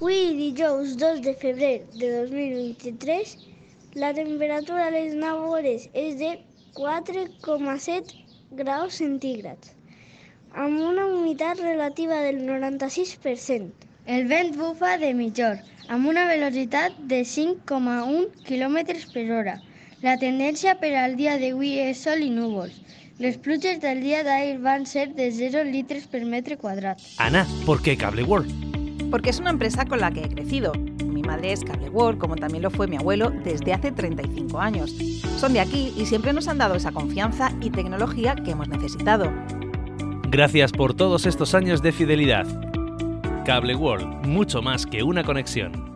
Avui, dijous 2 de febrer de 2023, la temperatura a les 9 hores és de 4,7 graus centígrads, amb una humitat relativa del 96%. El vent bufa de mitjor, amb una velocitat de 5,1 km per hora. La tendència per al dia d'avui és sol i núvols. Les pluges del dia d'ahir van ser de 0 litres per metre quadrat. Ana, ¿por qué Cable World? Porque es una empresa con la que he crecido. Mi madre es Cable World, como también lo fue mi abuelo desde hace 35 años. Son de aquí y siempre nos han dado esa confianza y tecnología que hemos necesitado. Gracias por todos estos años de fidelidad. Cable World, mucho más que una conexión.